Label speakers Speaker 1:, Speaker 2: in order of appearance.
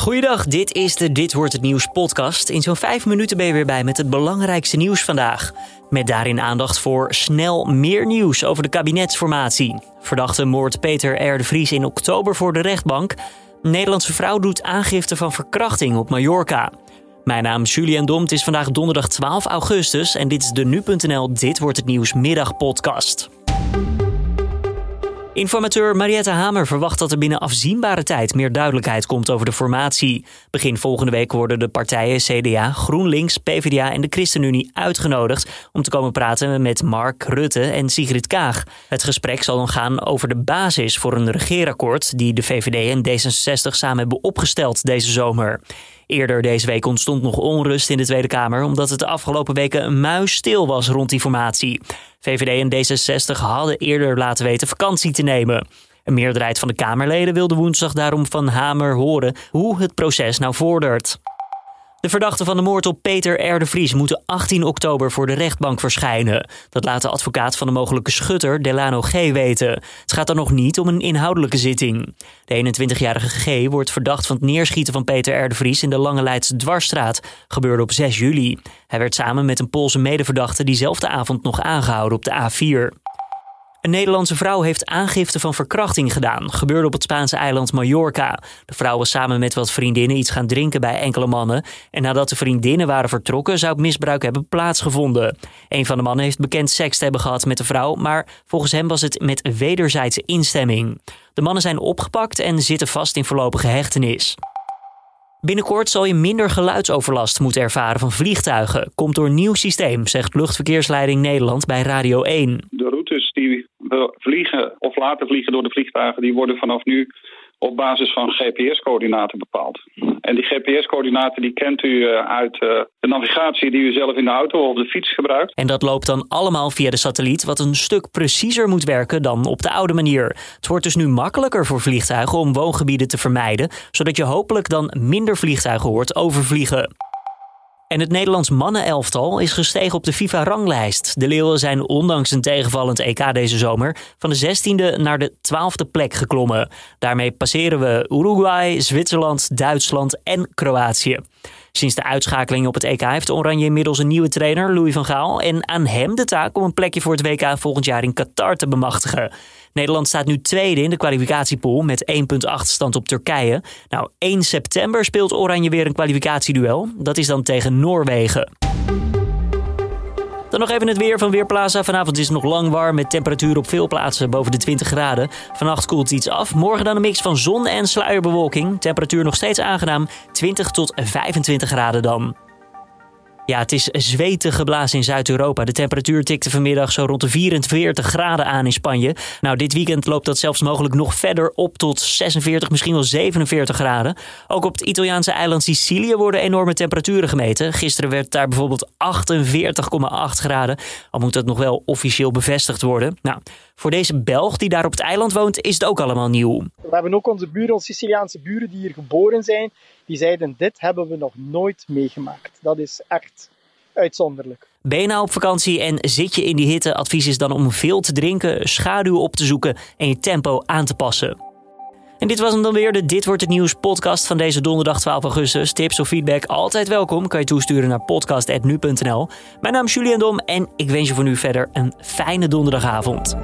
Speaker 1: Goeiedag, dit is de Dit Wordt Het Nieuws podcast. In zo'n vijf minuten ben je weer bij met het belangrijkste nieuws vandaag. Met daarin aandacht voor snel meer nieuws over de kabinetsformatie. Verdachte moord Peter R. Vries in oktober voor de rechtbank. Nederlandse vrouw doet aangifte van verkrachting op Mallorca. Mijn naam is Julian Dom, het is vandaag donderdag 12 augustus... en dit is de Nu.nl Dit Wordt Het Nieuws middagpodcast. Informateur Mariette Hamer verwacht dat er binnen afzienbare tijd meer duidelijkheid komt over de formatie. Begin volgende week worden de partijen CDA, GroenLinks, PvdA en de ChristenUnie uitgenodigd om te komen praten met Mark Rutte en Sigrid Kaag. Het gesprek zal dan gaan over de basis voor een regeerakkoord die de VVD en D66 samen hebben opgesteld deze zomer. Eerder deze week ontstond nog onrust in de Tweede Kamer omdat het de afgelopen weken muisstil was rond die formatie. VVD en D66 hadden eerder laten weten vakantie te nemen. Een meerderheid van de Kamerleden wilde woensdag daarom van Hamer horen hoe het proces nou vordert. De verdachten van de moord op Peter R. Vries moeten 18 oktober voor de rechtbank verschijnen. Dat laat de advocaat van de mogelijke schutter Delano G. weten. Het gaat dan nog niet om een inhoudelijke zitting. De 21-jarige G. wordt verdacht van het neerschieten van Peter R. Vries in de Lange Leidse Dwarsstraat. Gebeurde op 6 juli. Hij werd samen met een Poolse medeverdachte diezelfde avond nog aangehouden op de A4. Een Nederlandse vrouw heeft aangifte van verkrachting gedaan. Gebeurde op het Spaanse eiland Mallorca. De vrouw was samen met wat vriendinnen iets gaan drinken bij enkele mannen. En nadat de vriendinnen waren vertrokken, zou het misbruik hebben plaatsgevonden. Een van de mannen heeft bekend seks te hebben gehad met de vrouw, maar volgens hem was het met wederzijdse instemming. De mannen zijn opgepakt en zitten vast in voorlopige hechtenis. Binnenkort zal je minder geluidsoverlast moeten ervaren van vliegtuigen. Komt door nieuw systeem, zegt Luchtverkeersleiding Nederland bij Radio 1.
Speaker 2: Routes die we vliegen of laten vliegen door de vliegtuigen, die worden vanaf nu op basis van GPS-coördinaten bepaald. En die GPS-coördinaten die kent u eh, uit eh, de navigatie die u zelf in de auto of de fiets gebruikt.
Speaker 1: En dat loopt dan allemaal via de satelliet, wat een stuk preciezer moet werken dan op de oude manier. Het wordt dus nu makkelijker voor vliegtuigen om woongebieden te vermijden, zodat je hopelijk dan minder vliegtuigen hoort overvliegen. En het Nederlands mannenelftal is gestegen op de FIFA-ranglijst. De Leeuwen zijn ondanks een tegenvallend EK deze zomer van de 16e naar de 12e plek geklommen. Daarmee passeren we Uruguay, Zwitserland, Duitsland en Kroatië. Sinds de uitschakeling op het EK heeft Oranje inmiddels een nieuwe trainer, Louis van Gaal. En aan hem de taak om een plekje voor het WK volgend jaar in Qatar te bemachtigen. Nederland staat nu tweede in de kwalificatiepool met 1 punt achterstand op Turkije. Nou, 1 september speelt Oranje weer een kwalificatieduel. Dat is dan tegen Noorwegen. Dan nog even het weer van Weerplaza. Vanavond is het nog lang warm met temperatuur op veel plaatsen boven de 20 graden. Vannacht koelt het iets af. Morgen dan een mix van zon en sluierbewolking. Temperatuur nog steeds aangenaam. 20 tot 25 graden dan. Ja, het is zweten geblazen in Zuid-Europa. De temperatuur tikte vanmiddag zo rond de 44 graden aan in Spanje. Nou, dit weekend loopt dat zelfs mogelijk nog verder op tot 46, misschien wel 47 graden. Ook op het Italiaanse eiland Sicilië worden enorme temperaturen gemeten. Gisteren werd daar bijvoorbeeld 48,8 graden. Al moet dat nog wel officieel bevestigd worden. Nou, voor deze Belg die daar op het eiland woont, is het ook allemaal nieuw.
Speaker 3: We hebben ook onze buren, onze Siciliaanse buren die hier geboren zijn die zeiden dit hebben we nog nooit meegemaakt. Dat is echt uitzonderlijk.
Speaker 1: Nou op vakantie en zit je in die hitte? Advies is dan om veel te drinken, schaduw op te zoeken en je tempo aan te passen. En dit was hem dan weer, de Dit Wordt Het Nieuws podcast van deze donderdag 12 augustus. Tips of feedback altijd welkom, kan je toesturen naar podcast.nu.nl. Mijn naam is Julian Dom en ik wens je voor nu verder een fijne donderdagavond.